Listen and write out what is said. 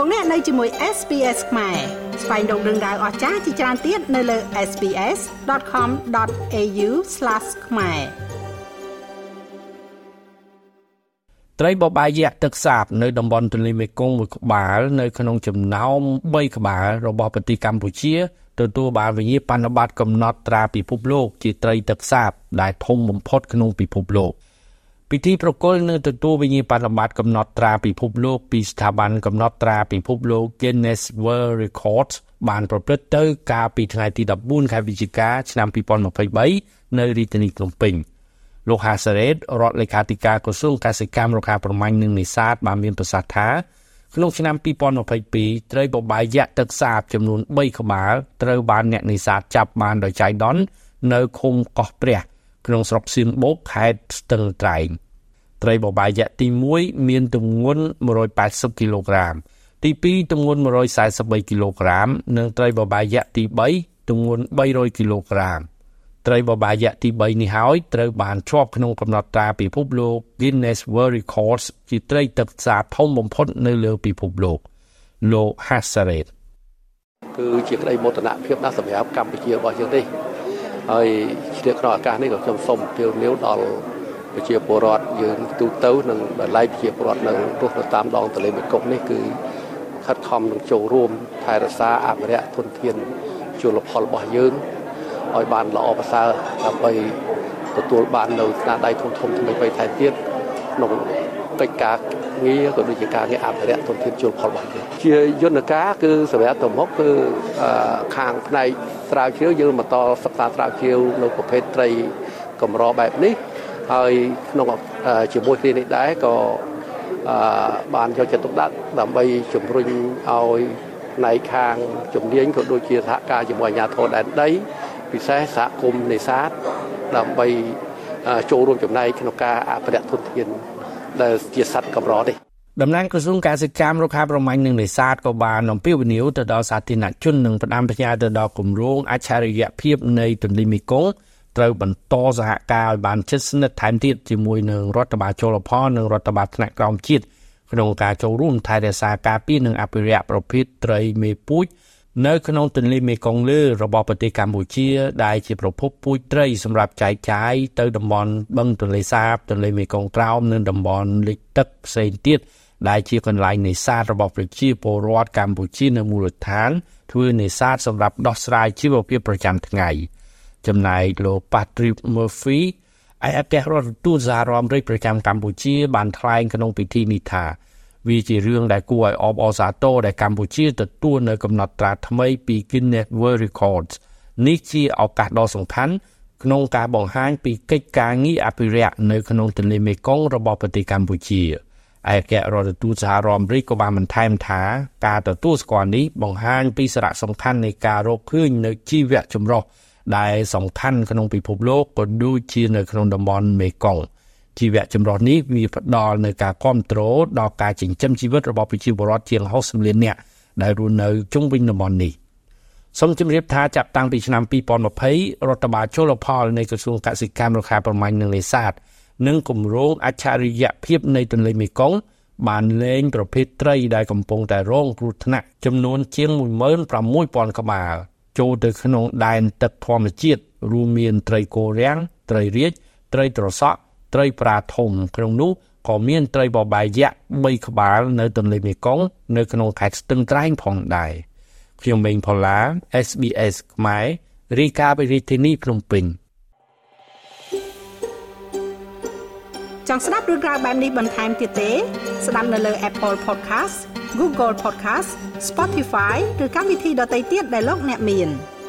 លោកអ្នកនៅជាមួយ SPS ខ្មែរស្វែងរកដឹងដៅអស្ចារ្យជាច្រើនទៀតនៅលើ SPS.com.au/ ខ្មែរត្រីបបាយយៈទឹកសាបនៅតំបន់ទន្លេមេគង្គមួយក្បាលនៅក្នុងចំណោម3ក្បាលរបស់ប្រទេសកម្ពុជាទទួលបានវិញ្ញាបនបត្រកំណត់ត្រាពិភពលោកជាត្រីទឹកសាបដែលធំបំផុតក្នុងពិភពលោក ពិធីប្រគល់នឹងទទួលវិញ្ញាបនបត្រកំណត់ត្រាពិភពលោកពីស្ថាប័នកំណត់ត្រាពិភពលោក Guinness World Records បានប្រព្រឹត្តទៅកាលពីថ្ងៃទី14ខែវិច្ឆិកាឆ្នាំ2023នៅរាជធានីភ្នំពេញលោកហាសារ៉េតរដ្ឋលេខាធិការក្រសួងកសិកម្មរុក្ខាប្រមាញ់និងនេសាទបានមានប្រសាសន៍ថាក្នុងឆ្នាំ2022ត្រីបបាយយៈទឹកសាបចំនួន3ក្បាលត្រូវបានអ្នកនេសាទចាប់បានដោយចៃដន្យនៅឃុំកោះព្រះ ក្នុងស្រុកសៀមបូកខេត្តស្ទឹងត្រែងត្រីបបាយៈទី1មានទម្ងន់180គីឡូក្រាម ទី2ទម្ងន់143គីឡូក្រាម និងត្រីបបាយៈទី3ទម្ងន់300គីឡូក្រាមត្រីបបាយៈទី3នេះហើយត្រូវបានជាប់ក្នុងកំណត់ត្រាពិភពលោក Guinness World Records ជាត្រីទឹកសាបធំបំផុតនៅលើពិភពលោកលោក Hassaret គឺជាក្តីមោទនភាពណាស់សម្រាប់កម្ពុជារបស់យើងនេះ ហើយជ្រាបក្នុងឱកាសនេះក៏ខ្ញុំសូមជម្រាបលាដល់ប្រជាពលរដ្ឋយើងទូទៅនិងបន្លែប្រជាពលរដ្ឋនៅរស់នៅតាមដងទន្លេមេគង្គនេះគឺខិតខំនឹងចូលរួមថែរក្សាអភិរក្សធនធានជលផលរបស់យើងឲ្យបានល្អប្រសើរដើម្បីទទួលបាននៅស្នាដៃធំធំថ្មីៗថែមទៀតក្នុងកិច្ចការ ងារក៏ដូចជាការងារអភិរក្សធនធានជលផលរបស់យើងជាយន្តការគឺសម្រាប់ទៅមុខគឺខាងផ្នែកស្រាវជ្រាវយើងបន្តសិក្សាស្រាវជ្រាវនៅប្រភេទត្រីកម្របែបនេះហើយក្នុងជាមួយគ្នានេះដែរក៏បានយកចិត្តទុកដាក់ដើម្បីជំរុញឲ្យផ្នែកខាងជំនាញក៏ដូចជាសហការជាមួយអាជ្ញាធរដែនដីពិសេសសហគមន៍នេសាទដើម្បីចូលរួមចំណែកក្នុងការអភិរក្សធនធាន ដែលជាសត្វកម្រនេះតំណាងក្រសួងកសិកម្មរុក្ខាប្រមាញ់និងនេសាទក៏បានអំពាវនាវទៅដល់សាធារណជននិងផ្ដាំផ្ញើទៅដល់គម្រោងអច្ឆរិយភាពនៃទន្លេមេគង្គត្រូវបន្តសហការឲ្យបានជិតស្និទ្ធថែមទៀតជាមួយនឹងរដ្ឋបាលជលផលនិងរដ្ឋបាលថ្នាក់ក្រោមជាតិក្នុងការចូលរួមថែរក្សាការពារនិងអភិរក្សប្រភេទត្រីមេពូជ នៅក្នុងទន្លេមេគង្គលើរបស់ប្រទេសកម្ពុជា ដែលជាប្រភពពូជត្រីសម្រាប់ចែកចាយទៅតំបន់បឹងទន្លេសាបទន្លេមេគង្គក្រោមនិងតំបន់លិចទឹកផ្សេងទៀតដែលជាកន្លែងនេសាទរបស់ប្រជាពលរដ្ឋកម្ពុជានៅមូលដ្ឋាន ធ្វើនេសាទសម្រាប់ដោះស្រាយជីវភាពប្រចាំថ្ងៃចំណែកលោក Patrick Murphy ឯកអគ្គរដ្ឋទូតសហរដ្ឋអាមេរិកប្រចាំកម្ពុជាបានថ្លែងក្នុងពិធីនេះថា វាជារឿងដែលគួរឲ្យអបអរសាទរដែលកម្ពុជាទទួលនៅកំណត់ត្រាថ្មីពី Guinness World Records នេះជាឱកាសដ៏សំខាន់ក្នុងការបង្ហាញពីកិច្ចការងារអភិរក្សនៅក្នុងទន្លេមេគង្គរបស់ប្រទេសកម្ពុជាឯកអគ្គរដ្ឋទូតសហរដ្ឋអាមេរិកក៏បានបន្ថែមថាការទទួលស្គាល់នេះបង្ហាញពីសារៈសំខាន់នៃការរកឃើញនៅជីវៈចម្រុះដែលសំខាន់ក្នុងពិភពលោកក៏ដូចជានៅក្នុងតំបន់មេគង្គ ជីវៈចម្រុះនេះវាផ្ដល់នៅការគ្រប់គ្រងដល់ការចិញ្ចឹមជីវិតរបស់ប្រជាពលរដ្ឋជាង60លាននាក់ដែលរស់នៅជុំវិញតំបន់នេះសូមជម្រាបថាចាប់តាំងពីឆ្នាំ2020រដ្ឋបាលជលផលនៃក្រសួងកសិកម្មរុក្ខាប្រមាញ់និងនេសាទនិងគម្រោងអច្ឆរិយភាពនៃទន្លេមេគង្គបានលែងប្រភេទត្រីដែលកំពុងតែរងគ្រោះថ្នាក់ចំនួនជាង16000ក្បាលចូលទៅក្នុងដែនទឹកធម្មជាតិរួមមានត្រីគោរាំងត្រីរាជត្រីត្រសក់ ត្រីប្រាធំក្នុងនោះក៏មានត្រីបបាយយៈ3ក្បាលនៅទន្លេមេគង្គនៅក្នុងខេត្តស្ទឹងត្រែងផងដែរខ្ញុំមេងផល្លា SBS ខ្មែររីកាពីរាជធានីភ្នំពេញចង់ស្ដាប់រឿងរ៉ាវបែបនេះបន្ថែមទៀតទេ ស្ដាប់នៅលើ Apple Podcast Google Podcast Spotify ឬកម្មវិធីដទៃទៀតដែលលោកអ្នកមាន។